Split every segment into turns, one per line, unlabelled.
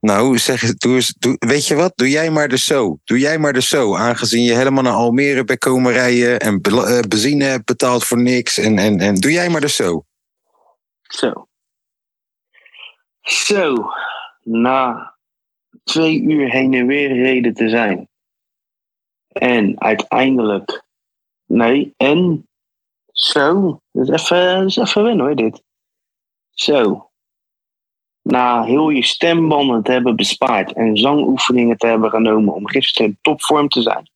Nou, zeg, doe eens, doe, weet je wat? Doe jij maar de zo. Doe jij maar de zo. Aangezien je helemaal naar Almere bent komen rijden en eh, benzine hebt betaald voor niks. En, en, en doe jij maar de zo.
Zo. Zo. Na twee uur heen en weer reden te zijn. En uiteindelijk. Nee, en. Zo. Dat is even, dat is even wennen hoor, dit. Zo. Na heel je stembanden te hebben bespaard en zangoefeningen te hebben genomen om gisteren in topvorm te zijn.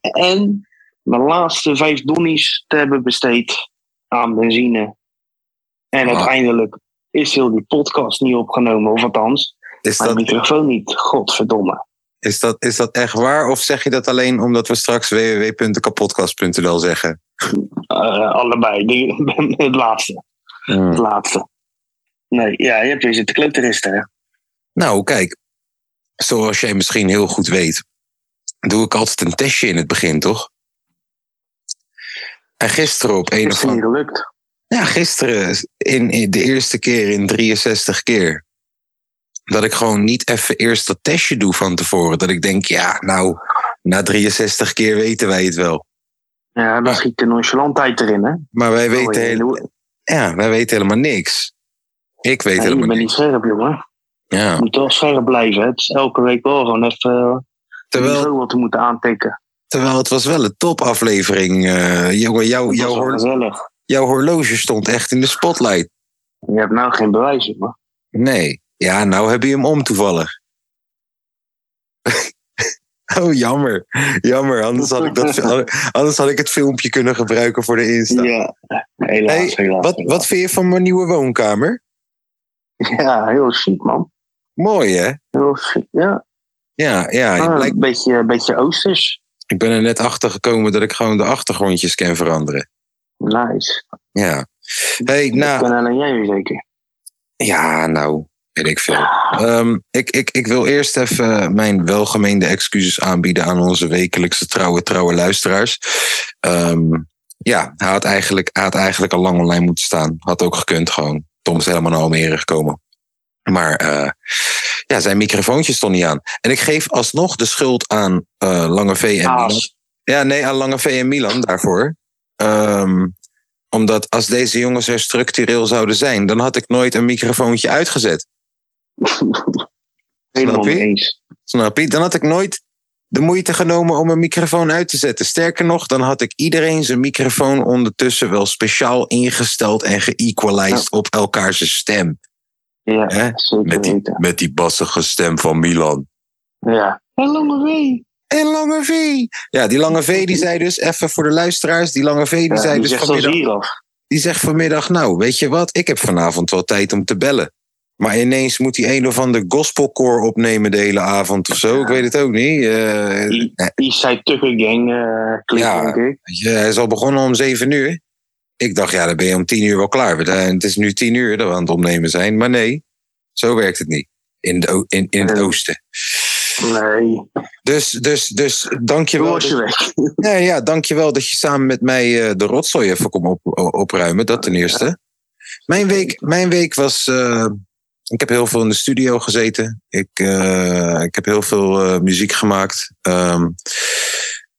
En mijn laatste vijf donnies te hebben besteed aan benzine. En
Ah.
uiteindelijk is heel die podcast niet opgenomen, of althans,
Is
mijn
dat,
microfoon niet. Godverdomme.
is, dat, is dat echt waar? Of zeg je dat alleen omdat we straks www.kapodcast.nl zeggen?
Eh, allebei. Die, het laatste. Het laatste. Nee, ja, je hebt weer zitten kleuteristen, hè?
Nou, kijk. Zoals jij misschien heel goed weet, doe ik altijd een testje in het begin, toch? En gisteren op een of andere...
gelukt?
Ja, gisteren in, in de eerste keer in 63 keer. Dat ik gewoon niet even eerst dat testje doe van tevoren. Dat ik denk, ja, nou, na 63 keer weten wij het wel.
Ja, dan schiet de nonchalantheid erin, hè?
Maar wij weten,
Oh,
ja, wij weten helemaal niks. Ik weet
je
helemaal
niet
niks.
scherp, jongen.
Ja.
Je moet wel scherp blijven? Het is elke week wel gewoon even uh,
Terwijl,
wat te moeten aantikken.
terwijl het was wel een topaflevering. eh jongen, jouw,
Dat
jouw, horloge stond echt in de spotlight.
Je hebt nou geen bewijs, jongen.
Nee. Ja, nou heb je hem om toevallig. oh, jammer. Jammer. Anders had, ik dat, anders had ik het filmpje kunnen gebruiken voor de Insta.
Ja, helaas,
Hey,
helaas.
Wat,
helaas.
wat vind je van mijn nieuwe woonkamer?
Ja, heel chic, man.
Mooi, hè?
Heel chic, ja.
Ja, ja.
Ah,
lijkt-
een beetje, een beetje oosters.
ik ben er net achter gekomen dat ik gewoon de achtergrondjes kan veranderen.
Nice.
Ja. Hey,
Dat
nou,
kan alleen jij zeker.
ja, nou, weet ik veel. Ehm, ik, ik, ik wil eerst even mijn welgemeende excuses aanbieden aan onze wekelijkse trouwe, trouwe luisteraars. Ehm, ja, hij had, eigenlijk, hij had eigenlijk al lang online moeten staan. Had ook gekund gewoon. Tom is helemaal naar Almere gekomen. Maar eh, ja, zijn microfoontje stond niet aan. En ik geef alsnog de schuld aan eh, Lange V en Milan. Ja, nee, aan Lange V en Milan daarvoor. Ehm, omdat als deze jongens er structureel zouden zijn, dan had ik nooit een microfoontje uitgezet.
Helemaal
je?
niet eens.
Snap je? Dan had ik nooit de moeite genomen om een microfoon uit te zetten. Sterker nog, dan had ik iedereen zijn microfoon ondertussen wel speciaal ingesteld en geëqualized op elkaars stem.
Ja,
Hè?
zeker
Met die,
weten.
met die bassige stem van Milan.
Ja. En lange wee.
En Lange V. Ja, die Lange V die zei dus, even voor de luisteraars, die Lange V die
Ja,
zei
die
dus vanmiddag, die zegt vanmiddag, nou, weet je wat, ik heb vanavond wel tijd om te bellen. Maar ineens moet hij een of ander gospelkoor opnemen de hele avond of zo. Ik weet het ook niet. Eh,
Die Eastside Tucker Gang eh klinkt,
Ja.
denk ik.
weet je, hij is al begonnen om zeven uur. Ik dacht, ja, dan ben je om tien uur wel klaar. Het is nu tien uur dat we aan het opnemen zijn. Maar nee, zo werkt het niet. In, de, in, in het
Nee.
oosten.
Nee,
Dus, dus, dus
toen
dankjewel.
was je weg.
Ja, ja, dankjewel dat je samen met mij de rotzooi even kon op, opruimen. Dat ten eerste. Mijn week, mijn week was. Ik heb heel veel in de studio gezeten. Ik, eh, ik heb heel veel eh, muziek gemaakt. Ehm,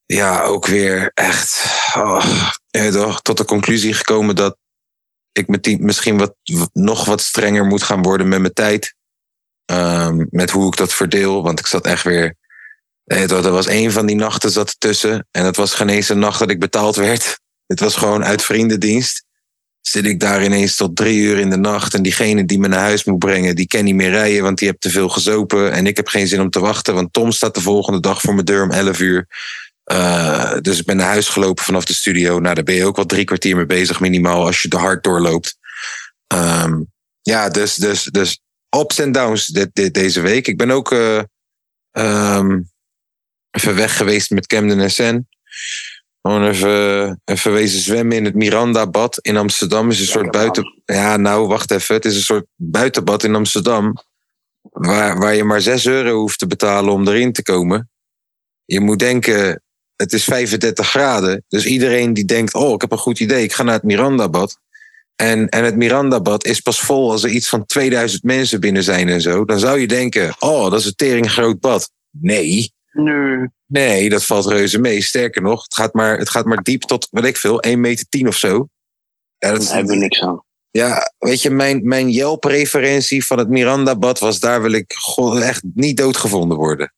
ja, ook weer echt. oh, tot de conclusie gekomen dat ik met misschien wat, nog wat strenger moet gaan worden met mijn tijd. Ehm, met hoe ik dat verdeel. Want ik zat echt weer Nee, het was- één van die nachten zat ertussen. En het was geen eens een nacht dat ik betaald werd. Het was gewoon uit vriendendienst. Zit ik daar ineens tot drie uur in de nacht. En diegene die me naar huis moet brengen, die kan niet meer rijden, want die heeft te veel gezopen. En ik heb geen zin om te wachten, want Tom staat de volgende dag voor mijn deur om 11 uur. Eh, dus ik ben naar huis gelopen vanaf de studio. Nou, daar ben je ook wel drie kwartier mee bezig, minimaal, als je er hard doorloopt. Ehm, ja, dus, dus, dus ups en downs dit, deze week. Ik ben ook ehm, even weg geweest met Camden en Sen. Gewoon even, even wezen zwemmen in het Miranda-bad in Amsterdam. is een soort buiten. Ja, nou, wacht even. Het is een soort buitenbad in Amsterdam. Waar, waar je maar 6 euro hoeft te betalen om erin te komen. Je moet denken, het is 35 graden. Dus iedereen die denkt, oh, ik heb een goed idee. Ik ga naar het Miranda-bad. En, en het Miranda-bad is pas vol als er iets van 2000 mensen binnen zijn en zo. Dan zou je denken, oh, dat is een tering groot bad. Nee,
Nu.
Nee, dat valt reuze mee. Sterker nog, het gaat maar, het gaat maar diep tot, weet ik veel, 1 meter 10 of zo. Ja, dat,
Daar hebben we niks aan.
ja weet je, mijn, mijn Yelp-referentie van het Miranda-bad was... daar wil ik god, echt niet doodgevonden worden.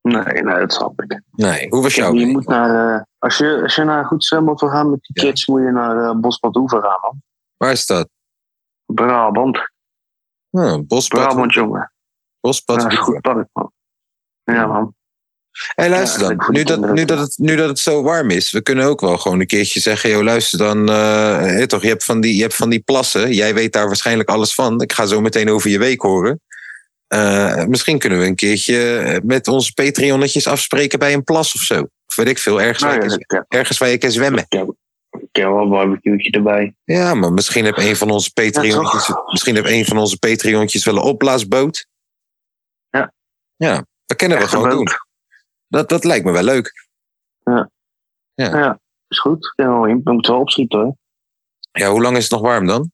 Nee, nee, dat snap ik.
Nee, hoe was jouw
je moet naar, eh, als, je, als je naar een goed zwembad wil gaan met die
Ja.
kids, moet je naar uh, Bosbad Oever gaan, man.
Waar is dat?
Brabant.
Oh, Bospad.
Brabant, jongen. Ja, een goed park, man. Ja, man.
Hey, luister dan. Nu dat, nu, dat het, nu dat het zo warm is, we kunnen ook wel gewoon een keertje zeggen: joh, luister dan. eh, hé, toch, je, hebt van die, je hebt van die plassen. Jij weet daar waarschijnlijk alles van. Ik ga zo meteen over je week horen. Eh, misschien kunnen we een keertje eh, met onze Patreonnetjes afspreken bij een plas of zo. Of weet ik veel, ergens,
Nou,
waar,
ja,
je,
ik heb,
ergens waar je kan zwemmen.
ik heb, wel een barbecue'tje erbij.
Ja, maar misschien heb een van onze Patreonnetjes, misschien heb een van onze Patreonnetjes wel een opblaasboot.
Ja.
Ja, dat kunnen we gewoon doen. Dat, dat lijkt me wel leuk.
Ja, is goed. Ja, we moeten wel opschieten, hoor.
Ja, hoe lang is het nog warm dan?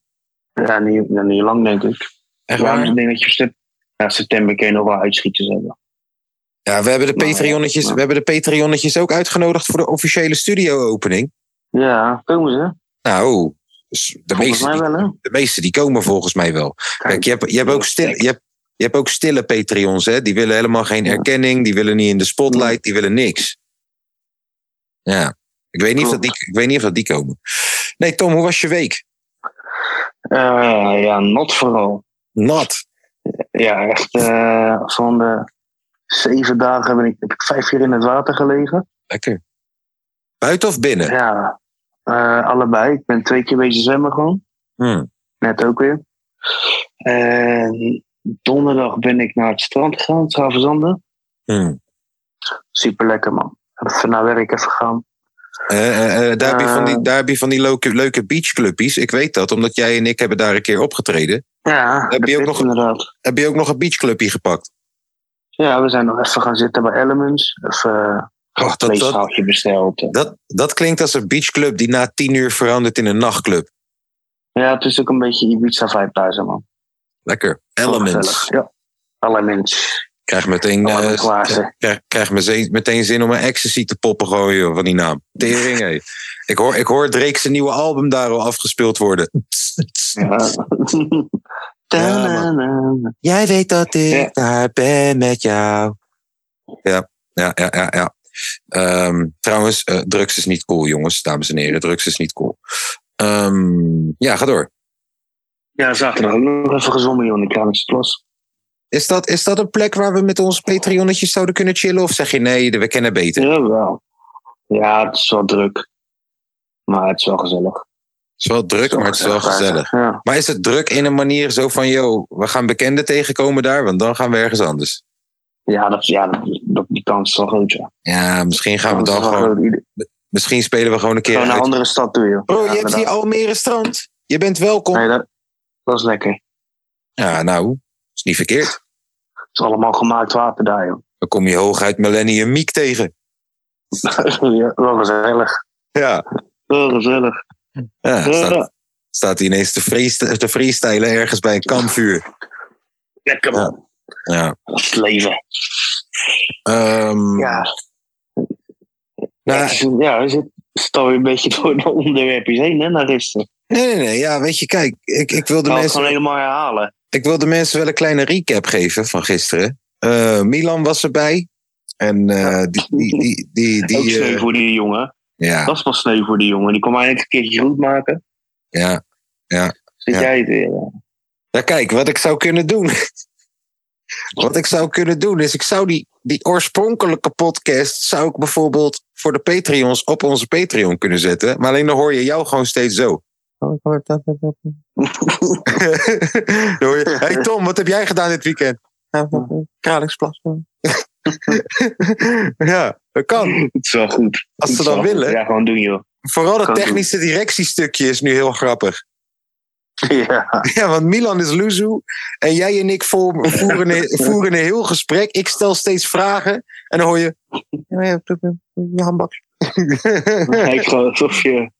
Ja, niet, ja, niet lang, denk ik.
Echt
Ja,
waar?
ik denk dat je ja, september kun je nog wel uitschieters hebben.
Ja, we hebben de
Nou,
Patreonnetjes, we hebben de Patreonnetjes ook uitgenodigd voor de officiële studio-opening.
Ja, komen ze?
Nou, dus de meeste, die, de meeste die komen volgens mij wel. Kijk, je hebt, je hebt ook stille, je hebt, je hebt ook stille Patreons, hè? Die willen helemaal geen erkenning, die willen niet in de spotlight, die willen niks. Ja, ik weet niet, of dat die, ik weet niet of dat die komen. Nee, Tom, hoe was je week?
Eh, ja, not vooral.
Nat.
Ja, echt. eh, van de zeven dagen ben ik, heb ik vijf keer in het water gelegen.
Lekker. Buiten of binnen?
Ja, eh, allebei. Ik ben twee keer bezig zwemmen gewoon.
Hmm.
Net ook weer. En donderdag ben ik naar het strand gegaan, Travenzanden.
Hmm.
Super lekker, man. Even naar werk even gaan.
Eh, eh, eh, daar, heb je van die, daar heb je van die leuke, leuke beachclubbies. Ik weet dat, omdat jij en ik hebben daar een keer opgetreden.
Ja,
Heb
dat
je ook nog-
inderdaad.
Heb je ook nog een beachclubje gepakt?
Ja, we zijn nog even gaan zitten bij Elements. Even
Oh,
een
dat, dat,
vleeshaaltje besteld.
dat, dat klinkt als een beachclub die na tien uur verandert in een nachtclub.
Ja, het is ook een beetje Ibiza-vibe thuis, man.
Lekker. Elements.
Ja, Elements.
Krijg meteen,
Elements glazen.
krijg, krijg meteen, zin om een ecstasy te poppen joh, van die naam. Tering, hé. Ik hoor, ik hoor Drake zijn nieuwe album daar al afgespeeld worden.
Ja.
Jij weet dat ik
Ja.
daar ben met jou. Ja, ja, ja, ja. ja. Ehm, trouwens, eh, drugs is niet cool, jongens, dames en heren. Drugs is niet cool. Ehm, ja, ga door.
Ja, zaterdag ook nog even gezongen, joh, in de.
Is dat, is dat een plek waar we met onze Patreonnetjes zouden kunnen chillen? Of zeg je nee, we kennen beter?
Ja, wel. Ja, het is wel druk. Maar het is wel gezellig.
Het is wel druk, maar het is wel gezellig.
Ja.
Maar is het druk in een manier zo van, yo, we gaan bekenden tegenkomen daar, want dan gaan we ergens anders.
Ja, dat, ja dat, die kans is wel groot, ja.
Ja, misschien gaan we dan gewoon, misschien spelen we gewoon een keer
Gewoon naar een andere stad toe, joh.
Bro, je hebt hier
inderdaad.
Almere strand. Je bent welkom.
Nee, dat, dat is lekker.
Ja, nou, is niet verkeerd.
Het is allemaal gemaakt water daar, joh.
Dan kom je hooguit Millennium Meek tegen.
ja, wel gezellig.
Ja,
Wel gezellig.
ja staat,
Ja,
staat hij ineens te, freest- te freestylen ergens bij een kampvuur.
lekker, man.
Ja.
Dat is het leven.
Ehm,
Ja.
nou,
ja, we zitten alweer een beetje door de onderwerpjes heen, hè, naar gisteren.
Nee, nee, nee. Ja, weet je, kijk, ik, ik, wil de mensen,
gewoon helemaal herhalen.
ik wil de mensen wel een kleine recap geven van gisteren. Eh, Milan was erbij. En eh, die, die, die, die, die,
Ook sneu
eh,
voor die jongen.
ja,
Dat is wel sneu voor die jongen. Die kon eindelijk een keertje goed maken.
ja.
Zit
Ja.
jij het weer?
Ja, kijk, wat ik zou kunnen doen. wat ik zou kunnen doen is, ik zou die, die oorspronkelijke podcast, zou ik bijvoorbeeld voor de Patreons op onze Patreon kunnen zetten. Maar alleen dan hoor je jou gewoon steeds zo. Je, hey Tom, wat heb jij gedaan dit weekend? Kralingsplas. ja, dat kan.
Het is wel goed.
Als ze dan willen.
Ja, gewoon doen, joh.
Vooral
Kan
technische directiestukje is nu heel grappig.
Ja.
Ja, want Milan is Luzu en jij en ik vo- voeren een, voeren een heel gesprek. Ik stel steeds vragen en dan hoor je... Ja, ja, je handbak.
Kijk gewoon alsof je...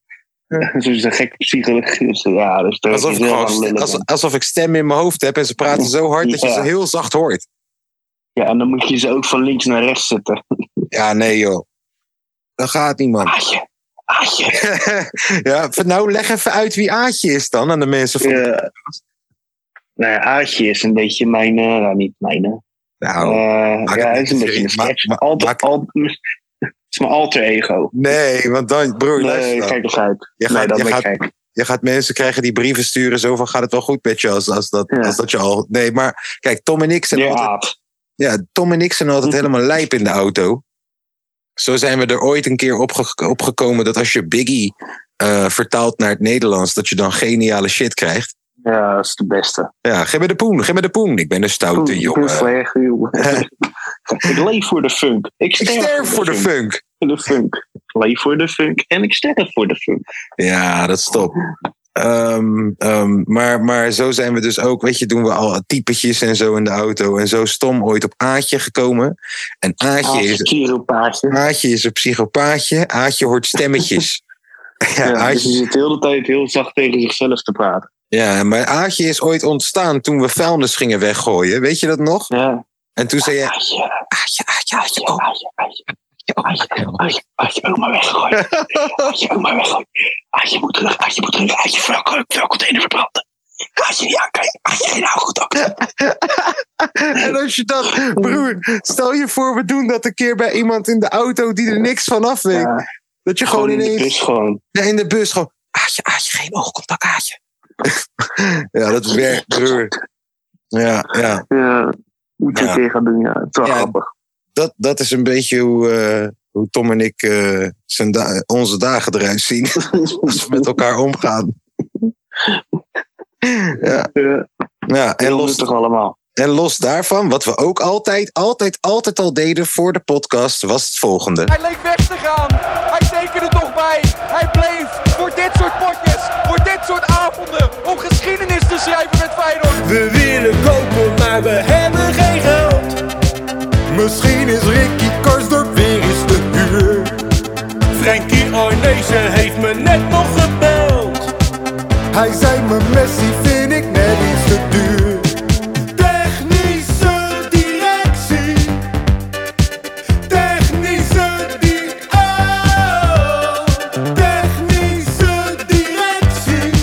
Zo'n gekke psychologie. Ja, dus
Alsof
is
ik, gewoon als- alsof ik stem in mijn hoofd heb en ze praten zo hard dat je ze heel zacht hoort.
Ja, en dan moet je ze ook van links naar rechts zetten.
Ja, nee joh. Dat gaat niet, man.
Aatje, Aatje.
ja, nou, leg even uit wie Aatje is dan aan de mensen van...
Ja. Nou ja, Aatje is een beetje mijn... eh, nou, niet mijn...
Nou,
eh, ja, hij is een beetje een sketch.
Ma-
Is mijn alter ego.
nee, want dan, broer,
Nee,
dan.
gekkigheid.
Je
Nee,
gaat,
dat
je,
ben
gaat,
gek.
je gaat mensen krijgen die brieven sturen. Zo van, gaat het wel goed met je als, als, dat,
Ja.
als dat je al... Nee, maar kijk, Tom en ik zijn
Ja,
altijd... Ja, Tom en ik zijn altijd helemaal lijp in de auto. Zo zijn we er ooit een keer opge- opgekomen dat als je Biggie eh, vertaalt naar het Nederlands, dat je dan geniale shit krijgt.
ja, dat is de beste.
Ja, geef me de poen, geef me de poen. Ik ben een stoute jongen.
ik leef voor de funk. Ik
Ik
sterf,
voor de funk.
De funk. Ik leef voor de funk en ik sterf voor de funk.
Ja, dat is top. Ehm, ehm, maar, maar zo zijn we dus ook, weet je, doen we al typetjes en zo in de auto. En zo stom ooit op Aatje gekomen. En Aatje is,
Kieropaatje.
Aatje is een psychopaatje. Aatje hoort stemmetjes. Ja,
Ja, dus
Aatje,
je zit de hele tijd heel zacht tegen zichzelf te praten.
ja, maar Aatje is ooit ontstaan toen we vuilnis gingen weggooien. Weet je dat nog?
Ja.
En toen zei je,
Aatje,
Aatje, Aatje, Aatje,
Aatje, Aatje, ook maar weggooien. Aatje, ook maar weggooien. Aatje moet terug, Aatje moet terug. Aatje, vuil, vuil container verbranden. Aatje, ja, kijk. Aatje, geen nou goed op.
En als je dat, broer, stel je voor, we doen dat een keer bij iemand in de auto die er niks van af weet.
Ja,
Dat je gewoon
gewoon in de bus gewoon.
ja, in de bus gewoon, aatje, aatje, geen oogcontact, aatje. ja, dat werkt, broer. Ja, ja.
Ja, moet je
Ja.
een keer gaan doen, ja. Het is wel
Ja.
grappig.
Dat, dat is een beetje hoe, eh, hoe Tom en ik eh, zijn da- onze dagen eruit zien. Als we met elkaar omgaan. ja,
Ja,
ja en, los,
toch allemaal.
en los daarvan, wat we ook altijd, altijd, altijd al deden voor de podcast, was het volgende.
Hij leek weg te gaan. Hij tekende toch bij. Hij bleef voor dit soort potjes, voor dit soort avonden, om geschiedenis te schrijven met Feyenoord.
We willen kopen, maar we hebben. Misschien is Ricky Karsdorp weer eens te huur. Frankie Arnezen heeft me net nog gebeld. Hij zei me Messi vind ik net iets te duur. Technische directie. Technische di oh. Technische directie.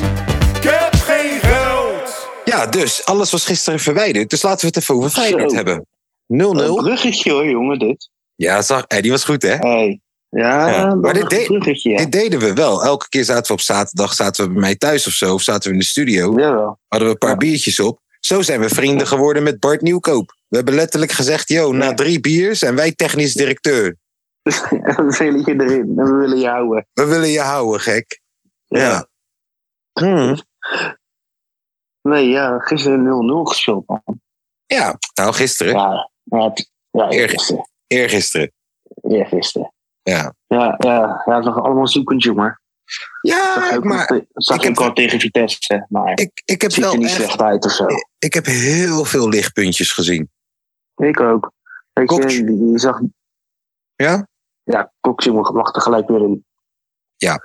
Ik heb geen geld.
Ja, dus alles was gisteren verwijderd. Dus laten we het even over Feyenoord hebben. 0-0.
Een bruggetje hoor, jongen, dit.
Ja, zag, eh, die was goed, hè?
Hey. Ja,
maar dit
een
deed-
bruggetje, ja.
Dit deden we wel. Elke keer zaten we op zaterdag zaten we bij mij thuis of zo. Of zaten we in de studio.
Jawel.
Hadden we een paar
Ja.
biertjes op. Zo zijn we vrienden geworden met Bart Nieuwkoop. We hebben letterlijk gezegd: yo, na drie bier zijn wij technisch directeur.
we willen je erin en we willen je houden.
We willen je houden, gek. Ja. Hmm.
Nee, ja, gisteren 0-0 gespeeld, man.
Ja, nou gisteren.
Ja, ja, het- ja eergisteren.
Eergisteren.
Eergisteren.
Ja.
Ja, ja, ja, was allemaal zoekend, jongen.
Ja,
Zag
maar
wel zag
ik
ik
heb-
al tegen Vitesse, maar
ik, ik heb
ziet er
wel
niet
echt,
slecht uit of zo.
ik heb heel veel lichtpuntjes gezien.
Ik ook. Weet je, die, die zag,
Ja?
ja, Cox, jongen, lag er gelijk weer in.
Ja.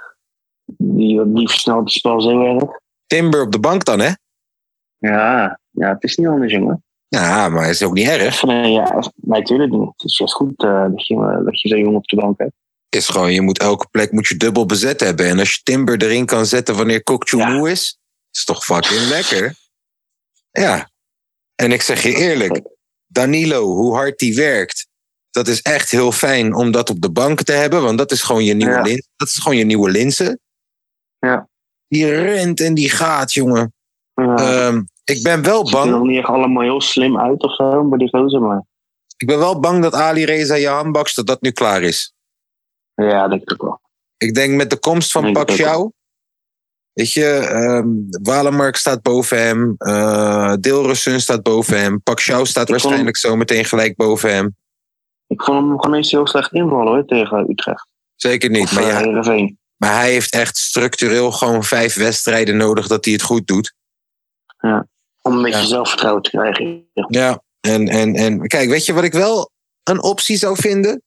Die, die versnelt het spel zo erg.
Timber op de bank dan, hè?
Ja, ja, het is niet anders, jongen.
Ja, maar is ook niet erg.
Nee, ja, nee, tuurlijk niet. Het is juist goed eh, dat, je, eh, dat je zo'n jongen op de bank hebt.
Is gewoon, je moet elke plek moet je dubbel bezet hebben. En als je Timber erin kan zetten wanneer Kokchu
Ja.
moe is, is toch fucking lekker. Ja. En ik zeg je eerlijk, Danilo, hoe hard die werkt, dat is echt heel fijn om dat op de bank te hebben. Want dat is gewoon je nieuwe,
Ja.
lin, dat is gewoon je nieuwe linzen.
Ja.
Die rent en die gaat, jongen.
Ja.
Ehm, ik ben wel
ziet er
bang.
nog niet echt allemaal heel slim uit of zo, maar die gozer maar.
Ik ben wel bang dat Ali Reza Jahan Baks dat dat nu klaar is.
Ja, denk ik ook wel.
Ik denk met de komst van Pacquiao Weet je, ehm Walemark staat boven hem. eh Dilrussen staat boven hem. Pacquiao staat waarschijnlijk zo meteen gelijk boven hem.
Ik vond hem nog ineens heel slecht invallen hoor, tegen Utrecht.
Zeker niet.
Of
Maar,
eh,
ja,
Heerenveen.
maar hij heeft echt structureel gewoon vijf wedstrijden nodig dat hij het goed doet.
Om een beetje
Ja.
zelfvertrouwen te krijgen.
Ja, en, en, en kijk, weet je wat ik wel een optie zou vinden?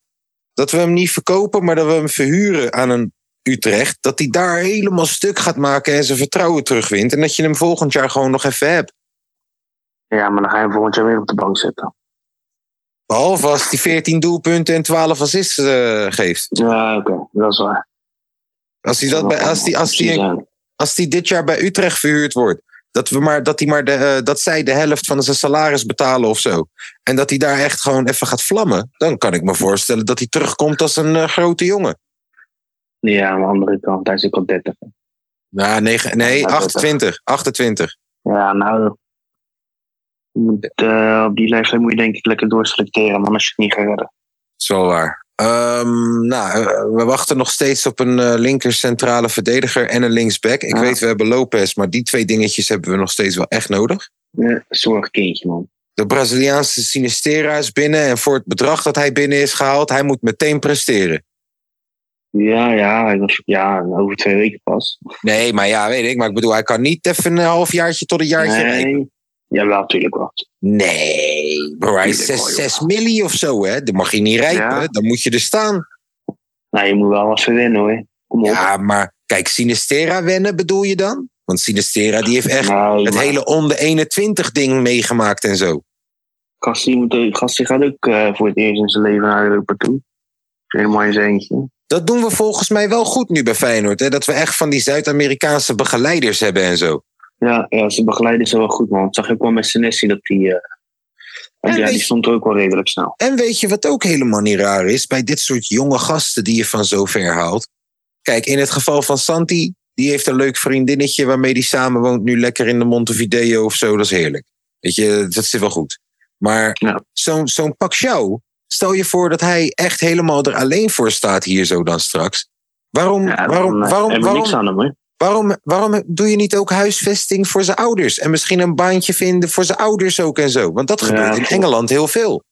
Dat we hem niet verkopen, maar dat we hem verhuren aan een Utrecht. Dat hij daar helemaal stuk gaat maken en zijn vertrouwen terugwint. En dat je hem volgend jaar gewoon nog even hebt.
Ja, maar dan ga je hem volgend jaar weer op de bank zetten.
Behalve als hij 14 doelpunten en 12 assists eh, geeft.
Ja, oké, dat is waar.
Als hij, dat bij, als, die, als, die,
Ja.
als die dit jaar bij Utrecht verhuurd wordt. Dat, we maar, dat, hij maar de, eh, dat zij de helft van zijn salaris betalen of zo. En dat hij daar echt gewoon even gaat vlammen. Dan kan ik me voorstellen dat hij terugkomt als een eh, grote jongen.
Ja, aan de andere kant, hij is ook al 30.
Nou, negen, nee,
Ja,
28. 28.
Ja, nou. moet, eh, op die leeftijd moet je denk ik lekker doorselecteren, man, als je het niet gaat redden.
Wel waar. Ehm, nou, eh, we wachten nog steeds op een eh, linker centrale verdediger en een linksback. Ik
Ja.
weet, we hebben Lopez, maar die twee dingetjes hebben we nog steeds wel echt nodig.
Ja, zorgkindje, man.
De Braziliaanse Sinistera is binnen en voor het bedrag dat hij binnen is gehaald, hij moet meteen presteren.
Ja, ja, ja, over twee weken pas.
Nee, maar ja, weet ik. Maar ik bedoel, hij kan niet even een halfjaartje tot een jaartje.
Nee, jawel, natuurlijk wel.
Nee, is
Tuurlijk
6,
wel,
6 milli of zo, hè? Dan mag je niet rijpen,
Ja.
dan moet je er staan.
Nou, je moet wel wat verwennen hoor. Kom op.
Ja, maar kijk, Sinistera wennen bedoel je dan? Want Sinistera die heeft echt
nee,
het
maar
hele onder 21 ding meegemaakt en zo.
Gastie, gaat ook eh, voor het eerst in zijn leven naar Europa toe. Helemaal in zijn eentje.
Dat doen we volgens mij wel goed nu bij Feyenoord. Hè? Dat we echt van die Zuid-Amerikaanse begeleiders hebben en zo.
Ja, ja, zijn begeleiding is wel goed, man. Dat zag ik wel met Senesi dat die... eh,
En
ja, die stond er ook wel redelijk snel.
En weet je wat ook helemaal niet raar is? Bij dit soort jonge gasten die je van zo ver haalt. Kijk, in het geval van Santi, die heeft een leuk vriendinnetje waarmee die samen woont. Nu lekker in de Montevideo of zo. Dat is heerlijk. Weet je, dat zit wel goed. Maar
Ja.
zo'n zo'n Pacquiao, stel je voor dat hij echt helemaal er alleen voor staat hier zo dan straks. Waarom,
Ja, dan,
waarom,
eh,
waarom,
we niks
waarom,
aan hem, hoor.
Waarom, waarom doe je niet ook huisvesting voor zijn ouders? En misschien een baantje vinden voor zijn ouders ook en zo. Want dat
Ja,
gebeurt in. Engeland heel veel.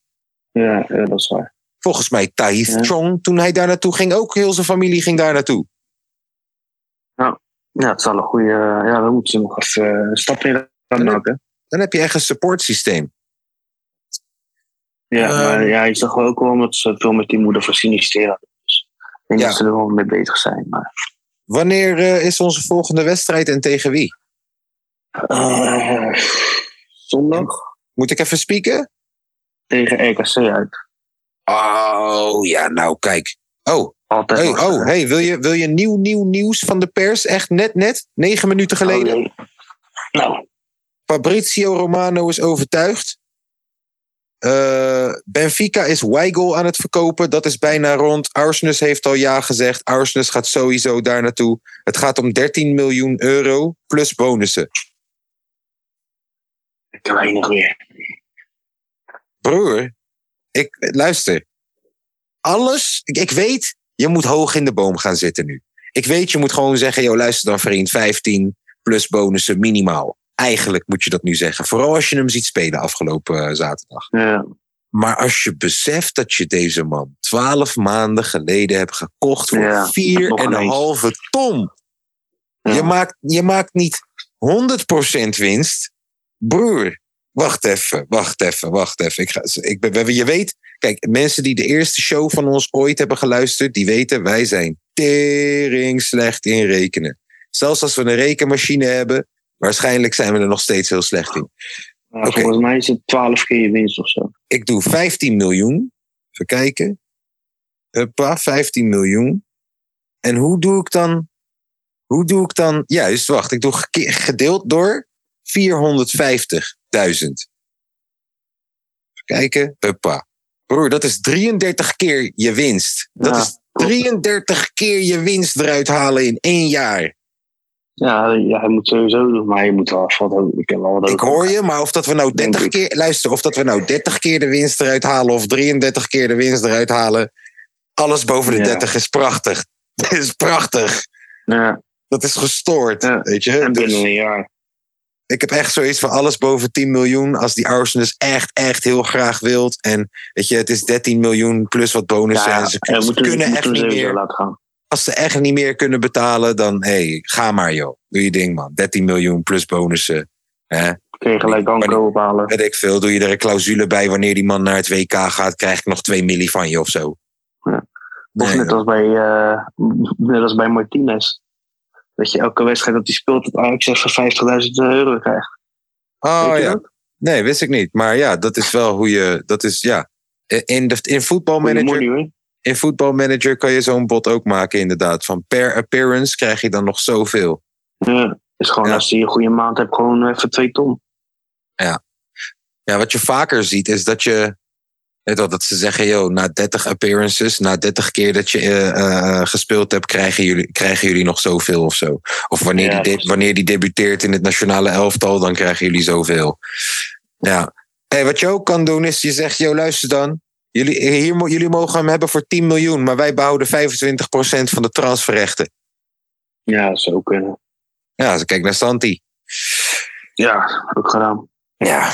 Ja, ja, dat is waar.
Volgens mij Taif
Ja.
Chong, toen hij daar naartoe ging, ook heel zijn familie ging daar naartoe.
Ja, het zal een goede... Ja, dan moeten ze nog even een stap in gaan
Ja.
maken.
Dan heb je echt een supportsysteem.
Ja,
Ehm.
maar ja, je zag wel ook wel omdat ze veel met die moeder van Sinistera. Dus ik denk
Ja.
dat ze er wel mee bezig zijn. Maar
Wanneer eh, is onze volgende wedstrijd en tegen wie?
Eh, zondag
Moet ik even spieken?
tegen RKC uit.
Oh, ja, nou kijk. Oh,
Altijd
hey, oh hey, wil, je, wil je nieuw, nieuw nieuws van de pers? Echt net, net? Negen minuten geleden?
Oh, nee. Nou,
Fabrizio Romano is overtuigd. Eh, Benfica is Weigel aan het verkopen. Dat is bijna rond. Arsnes heeft al ja gezegd. Arsnes gaat sowieso daar naartoe. Het gaat om 13 miljoen euro plus bonussen.
te weinig weer.
Broer, ik, luister. Alles, ik, ik weet, je moet hoog in de boom gaan zitten nu. Ik weet, je moet gewoon zeggen, joh, luister dan vriend, 15 plus bonussen minimaal. Eigenlijk moet je dat nu zeggen. Vooral als je hem ziet spelen afgelopen eh, zaterdag.
Ja,
Maar als je beseft dat je deze man 12 maanden geleden hebt gekocht voor
Ja,
vier en een halve ton.
Ja.
Je, maakt, je maakt niet 100% winst. Broer, wacht even, wacht even, wacht even. Ik ga, ik ben, je weet, kijk, mensen die de eerste show van ons ooit hebben geluisterd, die weten, wij zijn tering slecht in rekenen. Zelfs als we een rekenmachine hebben, waarschijnlijk zijn we er nog steeds heel slecht in.
Volgens mij is het 12 keer je winst of zo.
Ik doe 15 miljoen. Even kijken. Huppa, 15 miljoen. En hoe doe ik dan? Hoe doe ik dan? Juist, wacht. Ik doe gedeeld door 450.000. Even kijken. Huppa. Broer, dat is 33 keer je winst. Dat
Ja,
is
klopt.
33 keer je winst eruit halen in één jaar.
Ja, ja, hij moet sowieso doen, maar je moet wel hoger. Ik heb wel wat
Ik
hoger.
hoor je, maar of dat we nou
Denk
30
ik.
keer, luister, of dat we nou 30 keer de winst eruit halen of 33 keer de winst eruit halen, alles boven de
Ja.
30 is prachtig. Dat is prachtig.
Ja,
Dat is gestoord,
Ja.
weet je.
En
Dus
binnen een jaar.
ik heb echt zoiets van alles boven 10 miljoen. Als die Arsenal dus echt, echt heel graag wilt. En weet je, het is 13 miljoen plus wat bonussen.
Ja,
en ze,
ja,
ze
moeten,
kunnen
moeten
echt niet meer.
laten gaan.
Als ze echt niet meer kunnen betalen, dan hey, ga maar joh. Doe je ding man. 13 miljoen plus bonussen. Hè?
Kun je gelijk Anko ophalen.
Weet ik veel. Doe je er een clausule bij wanneer die man naar het WK gaat, krijg ik nog 2 milli van je of zo.
Ja. Of
Nee,
net als bij, eh, net als bij Martinez. Dat je elke wedstrijd dat hij speelt, dat Ajax even 50.000 euro krijgt.
Oh ja.
dat?
Nee, wist ik niet. Maar ja, dat is wel hoe je. Dat is ja. In, de, in voetbalmanager. In voetbalmanager kan je zo'n bot ook maken, inderdaad. Van per appearance krijg je dan nog zoveel.
Ja, is gewoon
Ja.
als je een goede maand hebt, gewoon even twee ton.
Ja, wat je vaker ziet is dat je. Weet wel, dat ze zeggen, joh, na 30 appearances, na 30 keer dat je eh, eh, gespeeld hebt, krijgen jullie, krijgen jullie nog zoveel of zo. Of wanneer,
Ja,
die, de- wanneer die debuteert in het nationale elftal, dan krijgen jullie zoveel. Ja. Hey, wat je ook kan doen is, je zegt, joh, luister dan. Jullie, hier, jullie mogen hem hebben voor 10 miljoen, maar wij behouden 25% van de transferrechten.
Ja, dat zou kunnen.
Ja, dus kijk naar Santi.
Ja, ook gedaan.
Ja,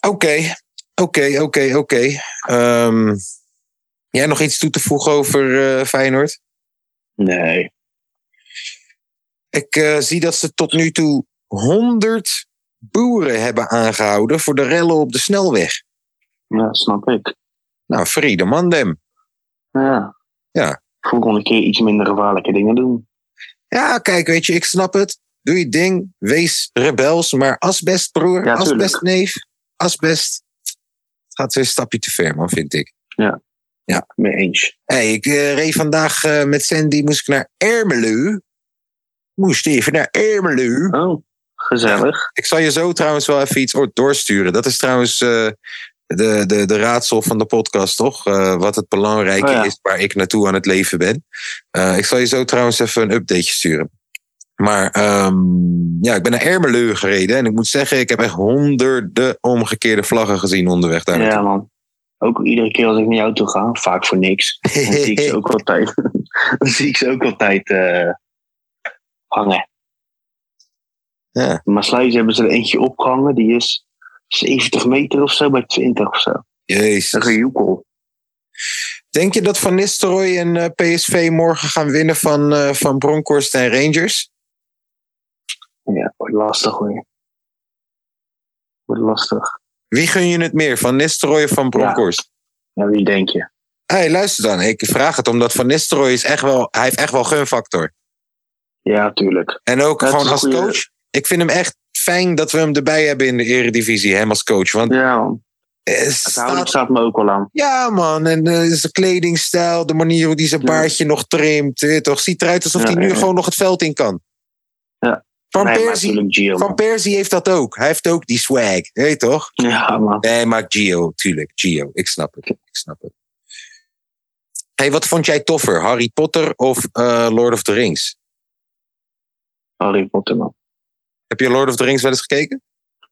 oké. Oké, oké, oké. Ehm, Jij nog iets toe te voegen over eh, Feyenoord?
Nee.
Ik eh, zie dat ze tot nu toe 100 boeren hebben aangehouden voor de rellen op de snelweg.
Ja, snap ik.
Nou, vrede man dem.
Ja.
Ja.
Volgende keer iets minder gevaarlijke dingen doen.
Ja, kijk, weet je, ik snap het. Doe je ding, wees rebels, maar asbest, broer,
Ja, tuurlijk.
asbest, gaat weer een stapje te ver, man, vind ik.
Mee eens.
Hey, ik eh, reed vandaag eh, met Sandy, moest ik naar Ermelo. Moest even naar Ermelo.
Oh, gezellig.
Ik zal je zo trouwens wel even iets doorsturen. Dat is trouwens eh, de, de, de raadsel van de podcast, toch? Eh, wat het belangrijke
Oh ja.
is waar ik naartoe aan het leven ben. Eh, ik zal je zo trouwens even een updateje sturen. Maar ehm, ja, ik ben naar Ermelo gereden. En ik moet zeggen, ik heb echt honderden omgekeerde vlaggen gezien onderweg daar.
Ja, man. Ook iedere keer als ik naar jou toe ga, vaak voor niks. Dan zie ik ze ook altijd, dan zie ik ze ook altijd eh, hangen.
Ja.
Maar Sluis hebben ze er eentje opgehangen, die is 70 meter of zo bij 20 of zo. Dat is
Jezus.
een gejoekel.
Denk je dat Van Nistelrooy en eh, PSV morgen gaan winnen van, eh, van Bronkhorst en Rangers?
Ja, wordt lastig hoor. Wordt lastig.
Wie gun je het meer, Van Nistelrooy of van Bronkhorst?
Ja, wie denk je?
hey, luister dan. Ik vraag het omdat Van Nistelrooy is echt wel... Hij heeft echt wel gunfactor.
Ja, tuurlijk.
En ook gewoon als
goeie-
coach. Ik vind hem echt fijn dat we hem erbij hebben in de eredivisie. Hem als coach. Want
Ja,
eh,
Het
staat-
staat me ook wel aan.
Ja man, en eh, zijn kledingstijl, de manier hoe hij zijn
Ja.
baardje nog trimt. weet je toch? Ziet eruit alsof
Ja,
hij nu
ja.
gewoon nog het veld in kan.
Ja.
Van,
nee,
Persie,
Gio.
van. Persie heeft dat ook. Hij heeft ook die swag. Weet je toch?
Ja, man.
Nee, maar Gio, tuurlijk. Gio, ik snap het. Ik snap het. Hey, wat vond jij toffer? Harry Potter of eh, Lord of the Rings?
Harry Potter, man.
Heb je Lord of the Rings wel eens gekeken?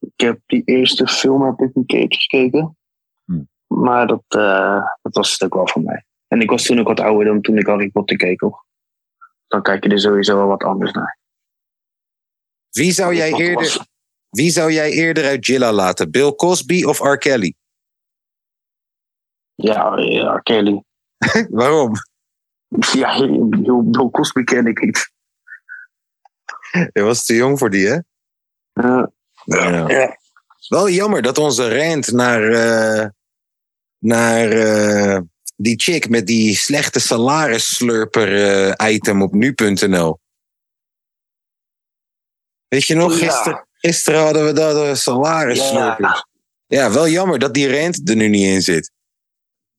Ik heb die eerste film heb ik een gekeken.
Hmm.
Maar dat, eh, dat was het ook wel voor mij. En ik was toen ook wat ouder dan toen ik Harry Potter keek, hoor. Dan kijk je er sowieso wel wat anders naar.
Wie zou jij eerder,
was-
wie zou jij eerder uit Jilla laten? Bill Cosby of R. Kelly?
Ja, ja, Kelly.
Waarom?
Ja, Bill Cosby ken ik niet.
Je was te jong voor die, hè? Ja.
ja.
Wel jammer dat onze rant naar, eh, naar eh, die chick met die slechte salarisslurper eh, item op nu.nl. Weet je nog, gisteren, gisteren hadden we dat uh, salarisslurper. Ja.
Ja.
wel jammer dat die rant er nu niet in zit.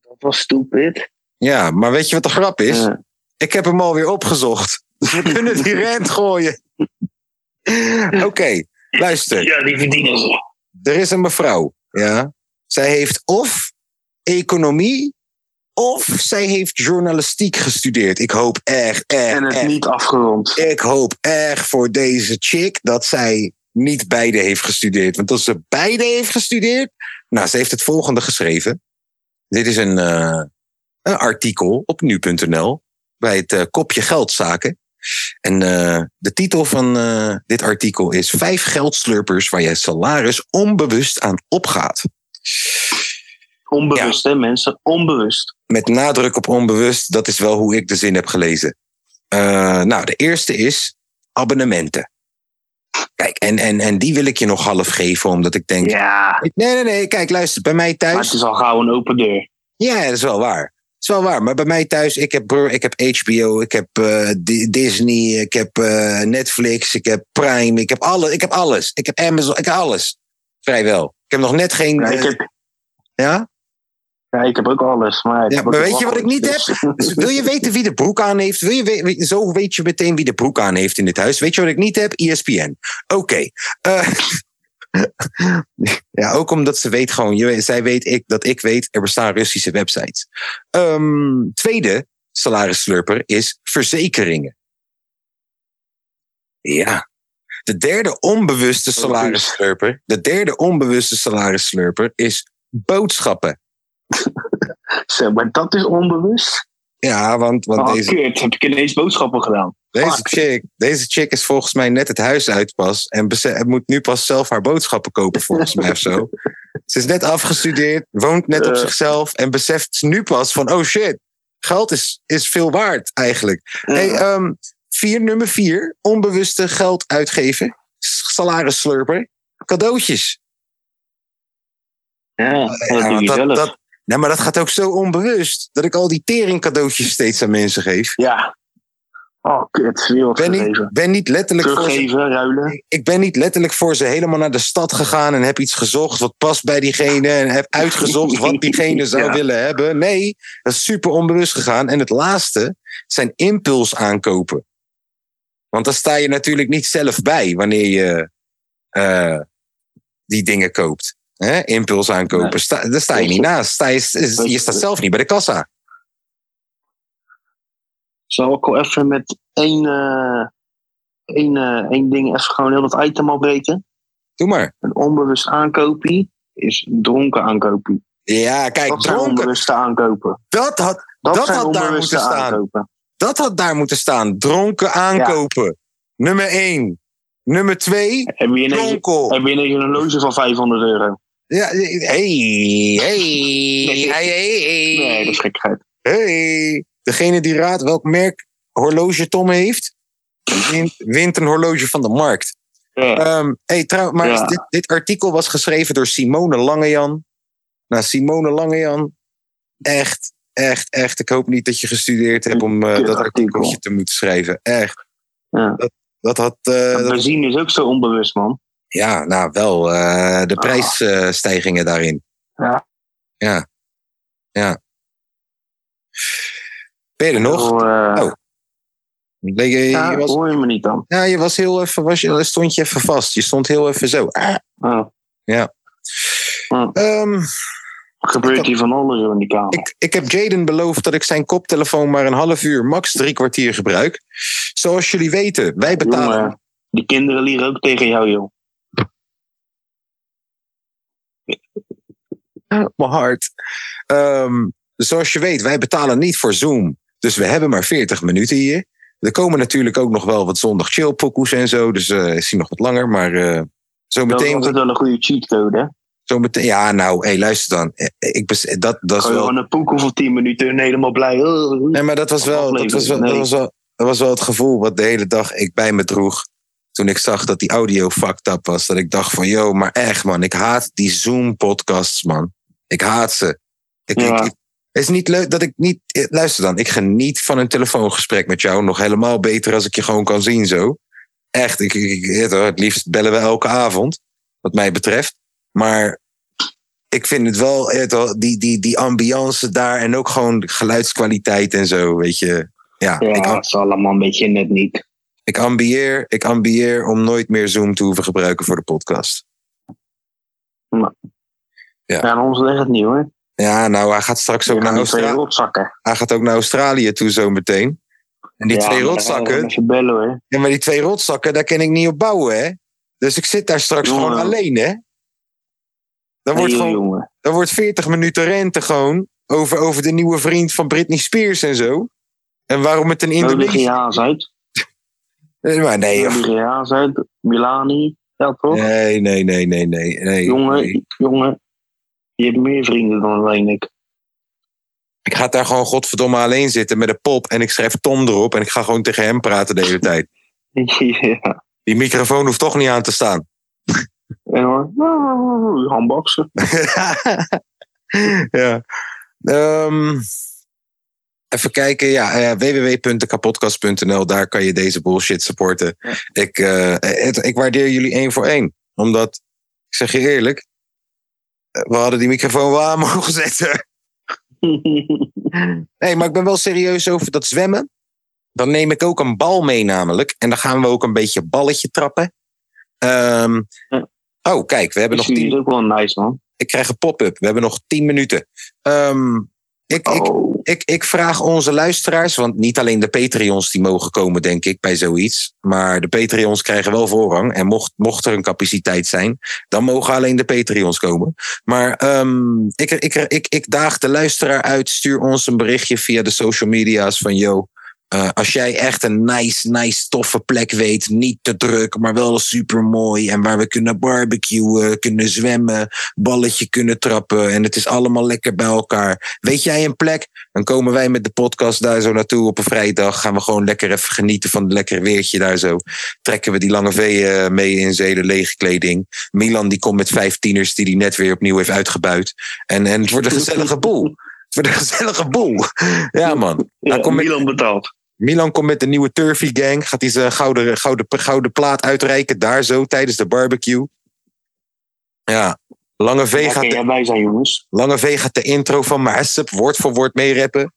Dat was stupid.
Ja, maar weet je wat de grap is? Ik heb hem alweer opgezocht. Dus we kunnen die rant gooien. Oké, luister.
ja, die verdienen ze.
Er is een mevrouw. Ja. Zij heeft of economie of zij heeft journalistiek gestudeerd. Ik hoop echt, echt,
En het
echt.
niet afgerond.
Ik hoop echt voor deze chick dat zij niet beide heeft gestudeerd. Want als ze beide heeft gestudeerd. Nou, ze heeft het volgende geschreven. Dit is een, eh, een artikel op nu.nl bij het eh, kopje geldzaken. En eh, de titel van eh, dit artikel is Vijf geldslurpers waar je salaris onbewust aan opgaat.
Onbewust, hè, mensen? Onbewust.
Met nadruk op onbewust, dat is wel hoe ik de zin heb gelezen. Eh, nou, de eerste is abonnementen. Kijk, en, en, en die wil ik je nog half geven, omdat ik denk.
Ja,
Nee, nee, nee, kijk, luister, bij mij
maar
thuis.
het is al gauw een open deur.
Ja, dat is wel waar. Is wel waar. Maar bij mij thuis, ik heb, ik heb HBO, ik heb eh, Di- Disney, ik heb eh, Netflix, ik heb Prime, ik heb, alle, ik heb alles. Ik heb Amazon, ik heb alles. Vrijwel. Ik heb nog net geen.
Ja, ik
eh,
heb,
ja?
ja, ik heb ook alles. Maar
Ja,
heb
maar weet je wat ik niet
dus-
Dus wil je weten wie de broek aan heeft? Wil je we- zo weet je meteen wie de broek aan heeft in dit huis. Weet je wat ik niet heb? ESPN. Oké. Eh, ja, ook omdat ze weet gewoon, je, zij weet ik, dat ik weet, er bestaan Russische websites. Ehm, tweede salarisslurper is verzekeringen. Ja. De derde onbewuste salarisslurper, de derde onbewuste salarisslurper is boodschappen.
Zo, maar dat is onbewust.
Ja, want, want
Oh,
deze,
kut. Heb ik ineens boodschappen gedaan.
Deze chick, deze chick is volgens mij net het huis uit pas. En moet nu pas zelf haar boodschappen kopen, volgens mij of zo. Ze is net afgestudeerd, woont net op
Eh.
zichzelf. En beseft nu pas van: oh shit, geld is, is veel waard eigenlijk. Hey, ehm, vier, nummer vier, onbewuste geld uitgeven. Salarisslurper. Cadeautjes.
Ja, dat
Ja, dat,
zelf.
dat, nee, maar dat gaat ook zo onbewust. Dat ik al die tering cadeautjes steeds aan mensen geef.
Ja. Oh, kut. Weer wat
Ben niet,
gegeven.
ben niet letterlijk voor ze
ruilen.
ik ben niet letterlijk voor ze helemaal naar de stad gegaan en heb iets gezocht wat past bij diegene en heb uitgezocht wat diegene zou
Ja.
willen hebben. Nee, dat is super onbewust gegaan. En het laatste zijn impuls aankopen. Want daar sta je natuurlijk niet zelf bij wanneer je eh, die dingen koopt. Hè? Impuls aankopen.
Nee.
Sta, daar sta je niet naast. Sta je, je staat zelf niet bij de kassa.
Zal ik wel even met één, eh, één, eh, één ding even gewoon heel dat item opbreken?
Doe maar.
Een onbewust aankopie is dronken aankopie.
Ja, kijk,
Dat
dronken.
onbewuste aankopen.
Dat had,
Dat,
had daar moeten staan.
aankopen.
Dat had daar moeten staan. Dronken aankopen. Nummer 1. Nummer 2.
Heb je heb een horloge van 500 euro?
Ja, hey, hey, hey, hey,
Nee, dat is gekkigheid.
hey. Degene die raadt welk merk horloge Tom heeft, wint, wint een horloge van de markt.
Ja.
Ehm hey, trouw, maar
Ja.
dit, dit artikel was geschreven door Simone Langejan. Nou, Simone Langejan, echt, echt, echt. Ik hoop niet dat je gestudeerd hebt om eh, dat
artikel.
artikeltje te moeten schrijven. Echt.
Ja.
Dat had. eh, dat-
Benzine is ook zo onbewust, man.
Ja, nou wel. eh, de prijsstijgingen daarin.
Ja.
Ja. Ja. Ben je er nog?
Eh,
Oh. Nee, je,
ja,
je was,
hoor je me niet dan?
ja, je was heel even, was je, stond je even vast. Je stond heel even zo. Ah.
Oh.
Ja.
Oh.
Ehm,
Gebeurt hier van alles in die kamer.
ik, ik heb Jaden beloofd dat ik zijn koptelefoon maar een half uur, max drie kwartier gebruik. Zoals jullie weten, wij betalen.
Jongen, die kinderen lieren ook tegen jou, joh.
Mijn hart. Ehm, zoals je weet, wij betalen niet voor Zoom. Dus we hebben maar 40 minuten hier. Er komen natuurlijk ook nog wel wat zondag chillpokoes en zo. Dus eh is nog wat langer. Maar eh zo
Dat is
meteen.
wel een goede cheatcode, hè?
Zo meteen ja, nou, hey, luister dan. Eh, Ik, bes- dat, dat is
Gewoon
wel.
gewoon een poeko voor 10 minuten en helemaal blij. Oh,
Nee, maar dat was wel, dat was wel, dat was wel, dat was wel het gevoel wat de hele dag ik bij me droeg. Toen ik zag dat die audio fucked up was. Dat ik dacht van, yo, maar echt man, ik haat die Zoom-podcasts, man. Ik haat ze. Ik,
Ja.
ik, ik- het is niet leuk dat ik niet... eh, Luister dan, ik geniet van een telefoongesprek met jou. Nog helemaal beter als ik je gewoon kan zien zo. Echt, ik, ik, het, liefst bellen we elke avond. Wat mij betreft. Maar ik vind het wel, het, wel, die, die, die ambiance daar. En ook gewoon geluidskwaliteit en zo, weet je. Ja,
Ja,
ik,
dat is allemaal een beetje net niet.
ik ambieer, ik ambieer om nooit meer Zoom te hoeven gebruiken voor de podcast. Ja.
Ja, ons ligt het niet, hoor.
Ja, nou, hij gaat straks ook naar,
gaat die twee
Austra-
rotzakken.
hij gaat ook naar Australië toe zo meteen. En die
Ja,
twee rotzakken,
bellen, hoor.
ja, maar die twee rotzakken, daar kan ik niet op bouwen, hè? Dus ik zit daar straks
Jongen.
gewoon alleen, hè? Dan wordt, gewoon,
jongen.
dan wordt 40 minuten rente gewoon over, over de nieuwe vriend van Britney Spears en zo. En waarom het een
Nodig je
Indonesië...
haas uit.
Maar nee, joh.
Andreas uit Milani. Ja, toch?
nee, nee, nee, nee, nee. nee,
jongen,
nee.
jongen. Je hebt meer vrienden dan alleen ik.
Ik ga daar gewoon godverdomme alleen zitten met een pop en ik schrijf Tom erop en ik ga gewoon tegen hem praten de hele tijd.
ja.
Die microfoon hoeft toch niet aan te staan.
En hoor, handboksen.
ja. Ehm, even kijken, ja, eh, www.dekapodcast.nl, daar kan je deze bullshit supporten. Ik, eh, het- ik waardeer jullie één voor één. Omdat, ik zeg je eerlijk, we hadden die microfoon wel aan mogen zetten. Nee, maar ik ben wel serieus over dat zwemmen. Dan neem ik ook een bal mee namelijk. En dan gaan we ook een beetje balletje trappen. Ehm, oh, kijk, we hebben nog tien,
is ook wel nice, man.
ik krijg een pop-up. We hebben nog tien minuten. Ehm, ik, ik,
Oh,
ik, ik vraag onze luisteraars, want niet alleen de Patreons die mogen komen, denk ik, bij zoiets. Maar de Patreons krijgen wel voorrang. En mocht, mocht er een capaciteit zijn, dan mogen alleen de Patreons komen. Maar ehm, ik, ik, ik, ik daag de luisteraar uit. Stuur ons een berichtje via de social media's van yo. Eh, als jij echt een nice, nice, toffe plek weet, niet te druk, maar wel super mooi. En waar we kunnen barbecuen, kunnen zwemmen, balletje kunnen trappen. En het is allemaal lekker bij elkaar. Weet jij een plek? Dan komen wij met de podcast daar zo naartoe op een vrijdag. Gaan we gewoon lekker even genieten van het lekkere weertje daar zo. Trekken we die lange veeën mee in zeden lege kleding. Milan die komt met vijf tieners die hij net weer opnieuw heeft uitgebuit. En, en het wordt een gezellige boel. Het wordt een gezellige boel. Ja man.
ja,
komt met-
Milan betaalt.
Milan komt met de nieuwe Turfy Gang. Gaat hij zijn gouden, gouden, gouden plaat uitreiken daar zo tijdens de barbecue. Ja, Lange V gaat de,
bij zijn, jongens.
Lange V gaat de intro van Maasep woord voor woord meerappen.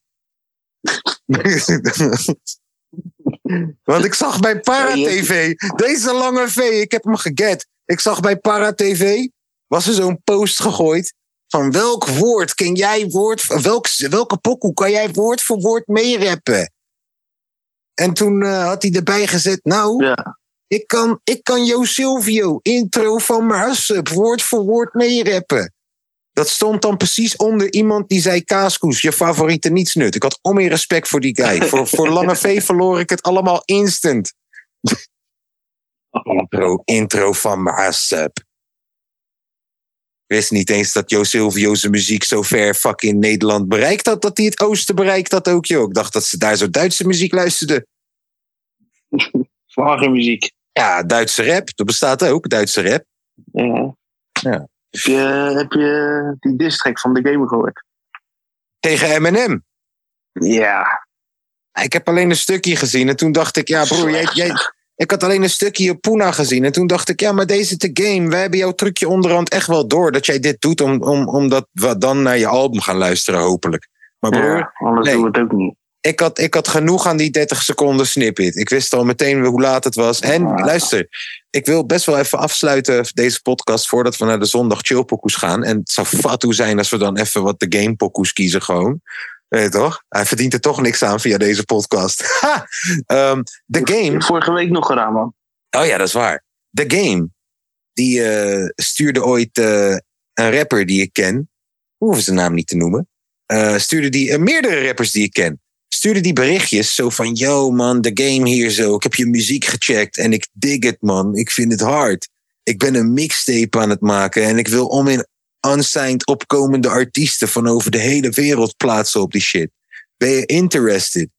Want ik zag bij Para TV, deze Lange V, ik heb hem geget. Ik zag bij Para TV, was er zo'n post gegooid van welk woord ken jij woord, welk, welke pokoe kan jij woord voor woord meerappen? En toen eh, had hij erbij gezet, nou,
Ja.
ik kan, ik kan Jo Silvio, intro van Maasep, woord voor woord meerappen. Dat stond dan precies onder iemand die zei: Kaaskoes, je favoriete nietsnut. Ik had onmeer respect voor die guy. voor, voor Lange V verloor ik het allemaal instant. Intro, intro van Maasep. Ik wist niet eens dat Jo Silvio zijn muziek zo ver fucking Nederland bereikt had. Dat hij het oosten bereikt had ook, joh. Ik dacht dat ze daar zo Duitse muziek luisterden.
Vlaggenmuziek.
Ja, Duitse rap. Dat bestaat ook, Duitse rap.
Ja.
Ja.
Heb, je, heb je die distrack van de game gehoord?
Tegen Eminem.
Ja.
Ik heb alleen een stukje gezien en toen dacht ik, ja broer, jij, jij, ik had alleen een stukje op Puna gezien. En toen dacht ik, ja, maar deze te game. Wij hebben jouw trucje onderhand echt wel door dat jij dit doet, om, om, omdat we dan naar je album gaan luisteren, hopelijk. Maar broer,
ja anders
nee.
doen we het ook niet.
Ik, had, ik had genoeg aan die 30 seconden snippet. Ik wist al meteen hoe laat het was. En
Ja.
luister, ik wil best wel even afsluiten deze podcast voordat we naar de zondag chillpokoes gaan. En het zou fatu zijn als we dan even wat de gamepokoes kiezen gewoon. Weet je toch? Hij verdient er toch niks aan via deze podcast. Ha! Ehm, de game.
Vorige week nog gedaan, man.
Oh ja, dat is waar. The Game. Die eh, stuurde ooit eh, een rapper die ik ken. Hoeven zijn naam niet te noemen. eh, stuurde die, meerdere rappers die ik ken. Stuurde die berichtjes zo van: Yo man, The Game hier zo. Ik heb je muziek gecheckt en ik dig het man. Ik vind het hard. Ik ben een mixtape aan het maken en ik wil om in unsigned opkomende artiesten van over de hele wereld plaatsen op die shit. Ben je interested?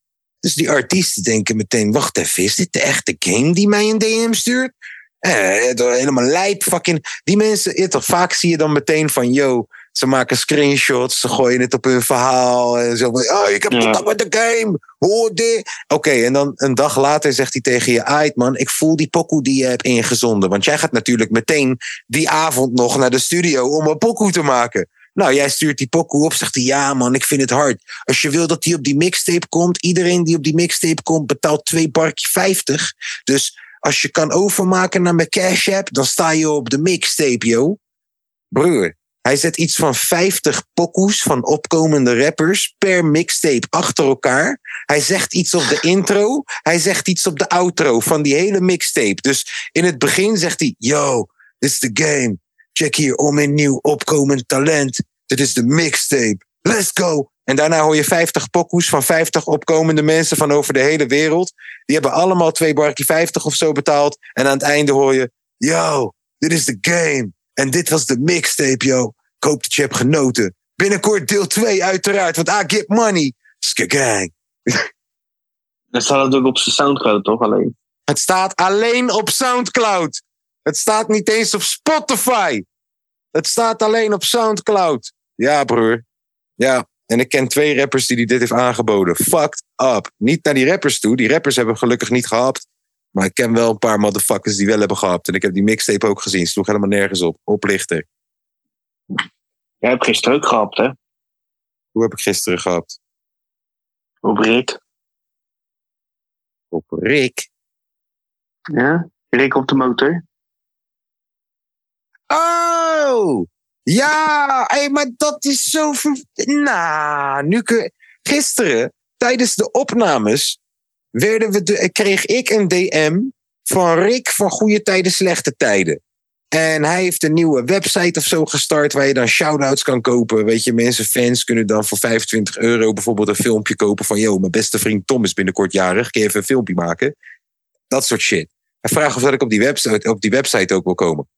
Dus die artiesten denken meteen, wacht even, is dit de echte game die mij een DM stuurt? Eh, helemaal lijp, fucking. Die mensen, toch, vaak zie je dan meteen van, yo, ze maken screenshots, ze gooien het op hun verhaal. En zo van, oh, ik heb
Ja.
contact met de game, hoor dit. Oké, en dan een dag later zegt hij tegen je, ait man, ik voel die pokoe die je hebt ingezonden. Want jij gaat natuurlijk meteen die avond nog naar de studio om een pokoe te maken. Nou, jij stuurt die pokoe op, zegt hij, ja man, ik vind het hard. Als je wil dat die op die mixtape komt, iedereen die op die mixtape komt, betaalt twee barkje 50. Dus als je kan overmaken naar mijn Cash App, dan sta je op de mixtape, yo. Broer, hij zet iets van 50 pokoes van opkomende rappers per mixtape achter elkaar. Hij zegt iets op de intro, hij zegt iets op de outro van die hele mixtape. Dus in het begin zegt hij, yo, this is the game. Check hier om in nieuw opkomend talent. Dit is de mixtape. Let's go. En daarna hoor je 50 pokoes van 50 opkomende mensen van over de hele wereld. Die hebben allemaal twee barkie 50 of zo betaald. En aan het einde hoor je: Yo, dit is de game. En dit was de mixtape, yo. Ik hoop dat je hebt genoten. Binnenkort deel 2, uiteraard, want I get money. Skagang.
Dan staat het ook op zijn Soundcloud, toch? Alleen.
Het staat alleen op Soundcloud. Het staat niet eens op Spotify. Het staat alleen op Soundcloud. Ja, broer. Ja. En ik ken twee rappers die, die dit heeft aangeboden. Fucked up. Niet naar die rappers toe. Die rappers hebben gelukkig niet gehapt. Maar ik ken wel een paar motherfuckers die wel hebben gehapt. En ik heb die mixtape ook gezien. Sloeg helemaal nergens op. Oplichter.
Jij hebt gisteren ook gehad, hè?
Hoe heb ik gisteren gehapt?
Op Rick.
Op Rick.
Ja? Rick op de motor.
Oh! Ja, hey, maar dat is zo. ver- Nou, nu kun- gisteren tijdens de opnames werden we de, kreeg ik een DM van Rick van Goede Tijden, Slechte Tijden. En hij heeft een nieuwe website of zo gestart waar je dan shout-outs kan kopen. Weet je, mensen, fans kunnen dan voor 25 euro bijvoorbeeld een filmpje kopen van... yo, mijn beste vriend Tom is binnenkort jarig, kun je even een filmpje maken? Dat soort shit. Hij vraagt of dat ik op die, website, op die website ook wil komen.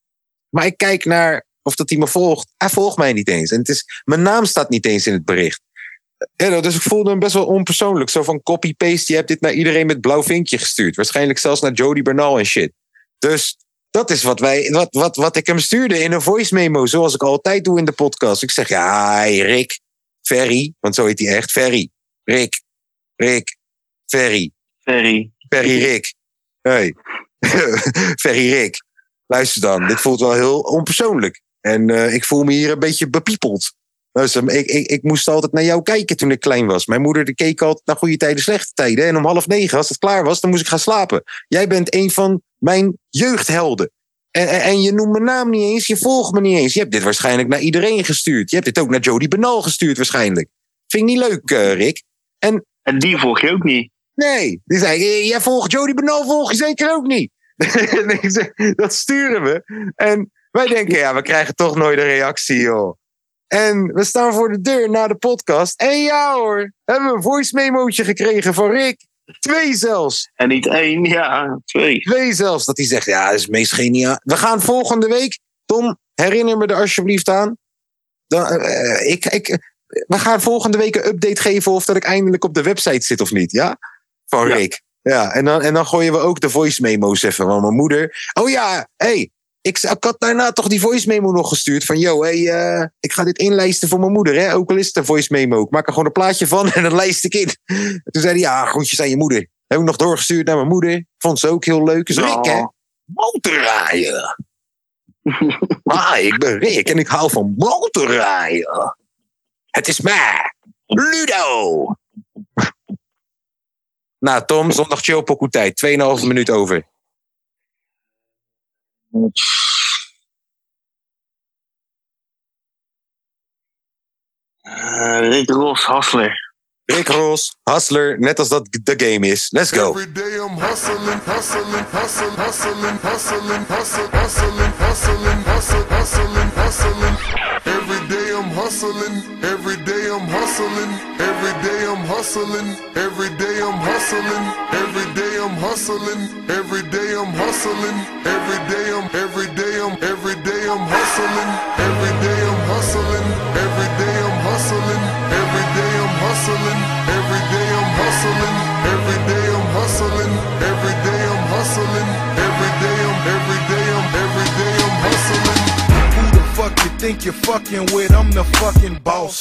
Maar ik kijk naar of dat hij me volgt. Hij volgt mij niet eens. En het is, mijn naam staat niet eens in het bericht. Ja, dus ik voelde hem best wel onpersoonlijk. Zo van copy-paste, je hebt dit naar iedereen met blauw vinkje gestuurd. Waarschijnlijk zelfs naar Jody Bernal en shit. Dus dat is wat, wij, wat, wat, wat ik hem stuurde in een voice memo. Zoals ik altijd doe in de podcast. Ik zeg, ja, hey, Rick, Ferry. Want zo heet hij echt. Ferry, Rick, Rick, Ferry.
Ferry.
Ferry Rick. Hey. Ferry Rick. Luister dan, dit voelt wel heel onpersoonlijk. En eh, ik voel me hier een beetje bepiepeld. Ik, ik, ik moest altijd naar jou kijken toen ik klein was. Mijn moeder die keek altijd naar goede tijden, slechte tijden. En om half negen, als het klaar was, dan moest ik gaan slapen. Jij bent een van mijn jeugdhelden. En, en, en je noemt mijn naam niet eens, je volgt me niet eens. Je hebt dit waarschijnlijk naar iedereen gestuurd. Je hebt dit ook naar Jody Benal gestuurd waarschijnlijk. Vind ik niet leuk, eh, Rick. En
En die volg je ook niet.
Nee, die zei, "Eh, jij volgt Jody Benal, volg je zeker ook niet. Dat sturen we. En wij denken, ja, we krijgen toch nooit een reactie, joh. En we staan voor de deur na de podcast. En ja hoor, hebben we een voice memootje gekregen van Rick. Twee zelfs.
En niet één, ja, twee.
Twee zelfs. Dat hij zegt, ja, dat is het meest geniaal. We gaan volgende week, Tom, herinner me er alsjeblieft aan. Dan, eh, ik, ik, we gaan volgende week een update geven of dat ik eindelijk op de website zit of niet, ja? Van. Rick. Ja, en dan, en dan gooien we ook de voice memo's even van mijn moeder. Oh ja, hey, ik, ik had daarna toch die voice memo nog gestuurd. Van, yo, hey, eh, ik ga dit inlijsten voor mijn moeder. Hè? Ook al is het een voice memo. Ik maak er gewoon een plaatje van en dan lijst ik in. En toen zei hij, ja, groetjes aan je moeder. Heb ik nog doorgestuurd naar mijn moeder. Vond ze ook heel leuk. Dus Rick, hè? Motorrijden. ah, ik ben Rick en ik hou van motorrijden. Het is mij, Ludo. nou, Tom, zondag chill pokoe tijd. 2,5 minuut over.
Eh, Rick Ross, Hassler.
Rick Ross, Hustler, net als dat de game is. Let's go.
Every day I'm hustling, hustling, hustling, hustling, hustling, hustling, hustling, hustling, hustling, hustling, hustling. Every day I'm hustling, every day I'm hustling, every day I'm hustling, every day I'm hustling, every day I'm hustling, every day I'm hustling, every day I'm, every day I'm, every day I'm hustling, every day I'm hustling, every day I'm hustling, every day I'm hustling, every day I'm hustling, every day I'm hustling,
think you're fucking with? I'm the fucking boss.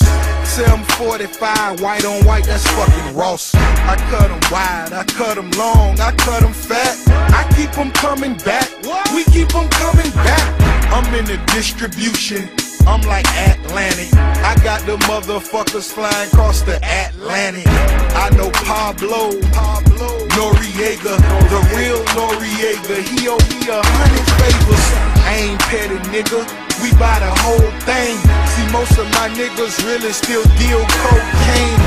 745, white on white, that's fucking Ross. I cut 'em wide, I cut 'em long, I cut 'em fat. I keep 'em coming back, we keep 'em coming back. I'm in the distribution, I'm like Atlantic. I got the motherfuckers flying across the Atlantic. I know Pablo, Pablo, Noriega, the real Noriega. He owe me a hundred favors. I ain't petty nigga, we buy the whole thing. See, most of my niggas really still deal cocaine.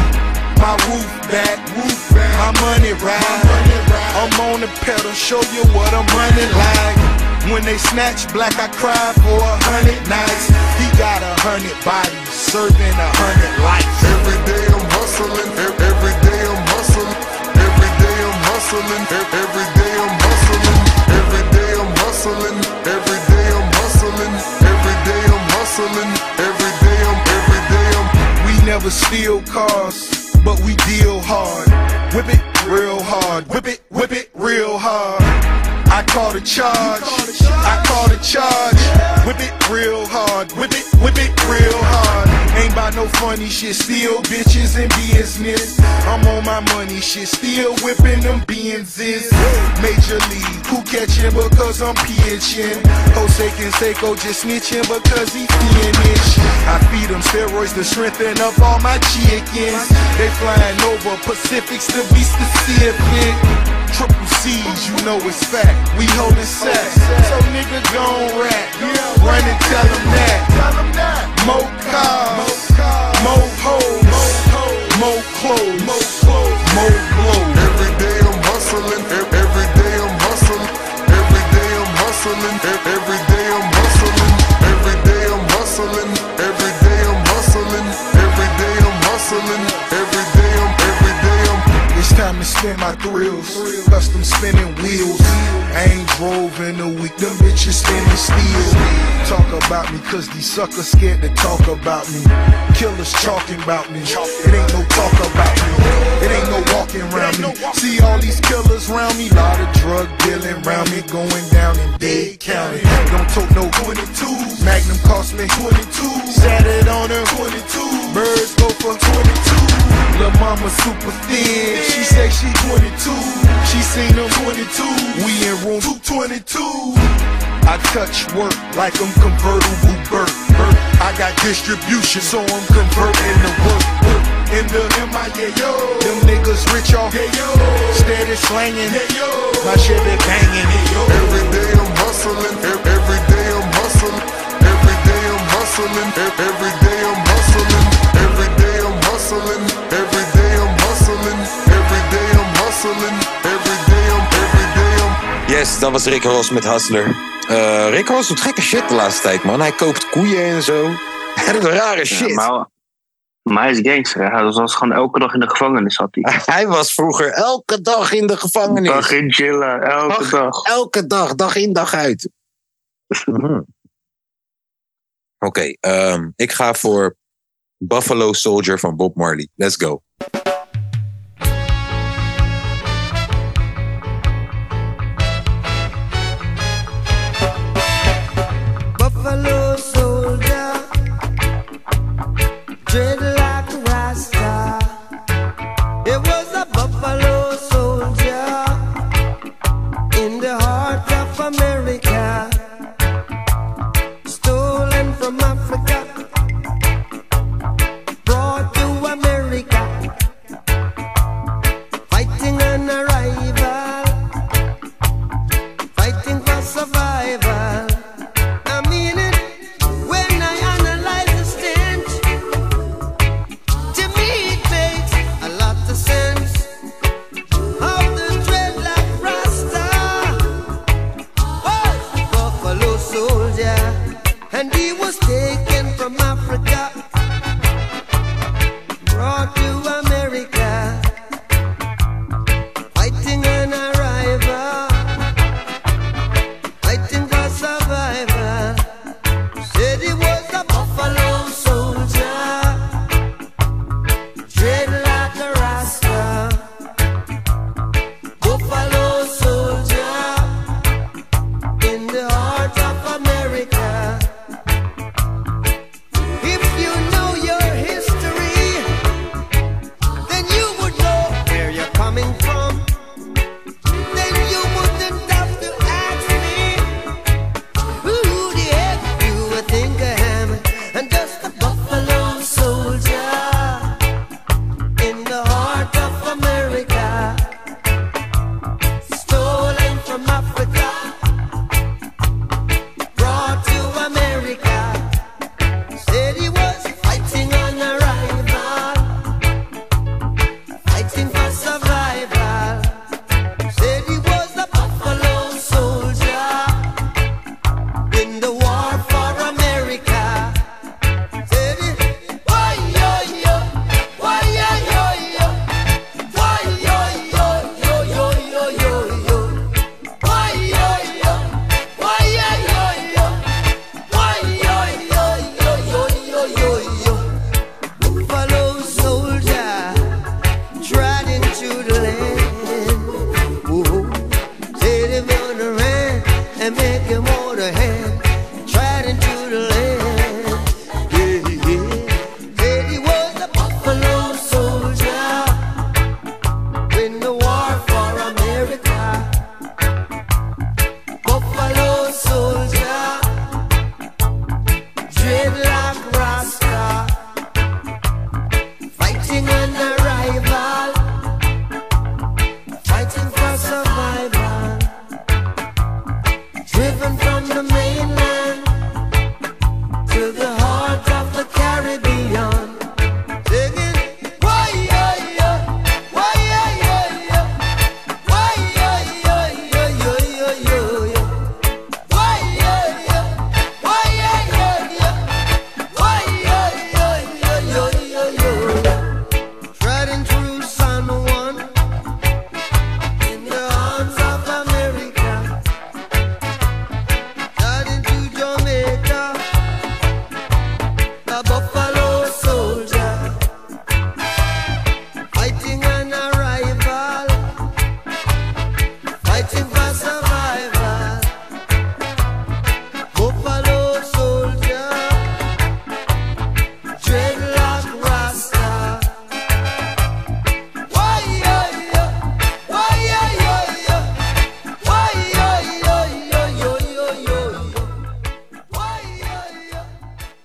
My roof back, roof back, my money ride. I'm on the pedal, show you what I'm running like. When they snatch black, I cry for a hundred nights. He got a hundred bodies. serving a hundred lives.
Every day I'm hustling, every day I'm hustling, every day I'm hustling, every
never steal cars, but we deal hard. Whip it real hard, whip it, whip it real hard. Call the charge, I call the charge. Whip it real hard, whip it, whip it real hard. Ain't about no funny shit, still bitches in business. I'm on my money shit, still whipping them Benzes. Major league, who catching because I'm pitching? Jose Canseco just snitching because he finish. I feed them steroids to strengthen up all my chickens. They flying over Pacifics to be specific. Triple C's, you know it's fact. We holding sacks. So nigga gon' rap. Run and tell them that. More cars, more hoes, more clothes, more blows.
Every day I'm hustling, every day I'm hustling, every day I'm hustling, every day I'm hustling, every day I'm hustling, every day I'm hustling, every day I'm hustling, every day
time to spin my thrills. Custom spinning wheels. I ain't drove in a week. Them bitches spinning steel. Talk about me, cause these suckers scared to talk about me. Killers talking about me. It ain't no talk about me. It ain't no walking around me. See all these killers around me. Lot of drug dealing around me. Going down in Dade County. Don't talk no 22. Magnum cost me 22. Sat it on her 22. Birds go for 22. Lil' mama super thin. She say she 22. She seen them 22. We in room 222. I touch work like I'm convertible Burt. I got distribution, so I'm converting the work. In the MIA, yo. Them niggas rich off. Steady slanging. My shit be banging.
Every day I'm hustling, every day I'm hustling, every day I'm hustling, every day I'm
dat was Rick Ross met Hustler. Eh, Rick Ross doet gekke shit de laatste tijd, man. Hij koopt koeien en zo. Hij doet rare shit.
Ja, maar, maar hij is gangster. hè. Hij was, gewoon elke dag in de gevangenis. Had hij.
Hij was vroeger elke dag in de gevangenis.
Dag in chillen, elke
Dag-
dag.
Elke dag, dag in, dag uit. Mhm. Oké, ehm, ik ga voor Buffalo Soldier van Bob Marley. Let's go.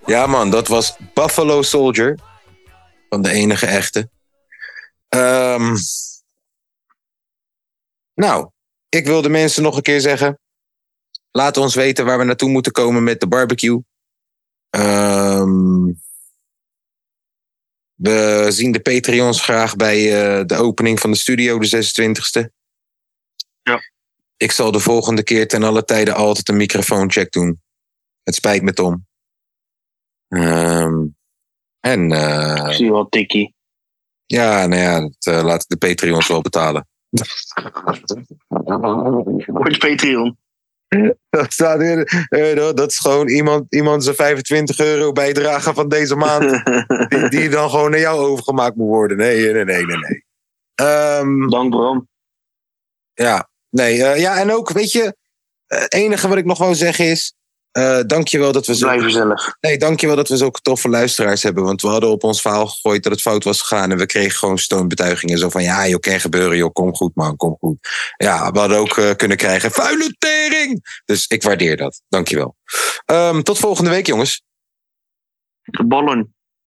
Ja, man, dat was Buffalo Soldier. Van de enige echte. Ehm, nou, ik wil de mensen nog een keer zeggen. Laat ons weten waar we naartoe moeten komen met de barbecue. Ehm, we zien de Patreons graag bij eh, de opening van de studio, de 26e.
Ja.
Ik zal de volgende keer ten alle tijde altijd een microfooncheck doen. Het spijt me, Tom. Ehm, en eh,
Ik zie wel tikkie.
ja, nou ja, dat uh, laat de Patreons wel betalen.
Wordt Patreon.
Dat, staat in, eh, dat- is gewoon iemand, iemand zijn 25 euro bijdrage van deze maand. die, die dan gewoon naar jou overgemaakt moet worden. Nee, nee, nee, nee. nee. Ehm,
Dank Bram.
ja, nee, eh, ja, en ook, weet je, eh, het enige wat ik nog wou zeggen is. Eh dankjewel dat we zo.
Blijf jezelf.
Nee, dankjewel dat we zulke toffe luisteraars hebben. Want we hadden op ons verhaal gegooid dat het fout was gegaan. En we kregen gewoon steunbetuigingen. Zo van, ja, joh, kan gebeuren, joh, kom goed, man, kom goed. Ja, we hadden ook eh, kunnen krijgen, vuile tering! Dus ik waardeer dat. Dankjewel. Ehm tot volgende week, jongens.
Ballen.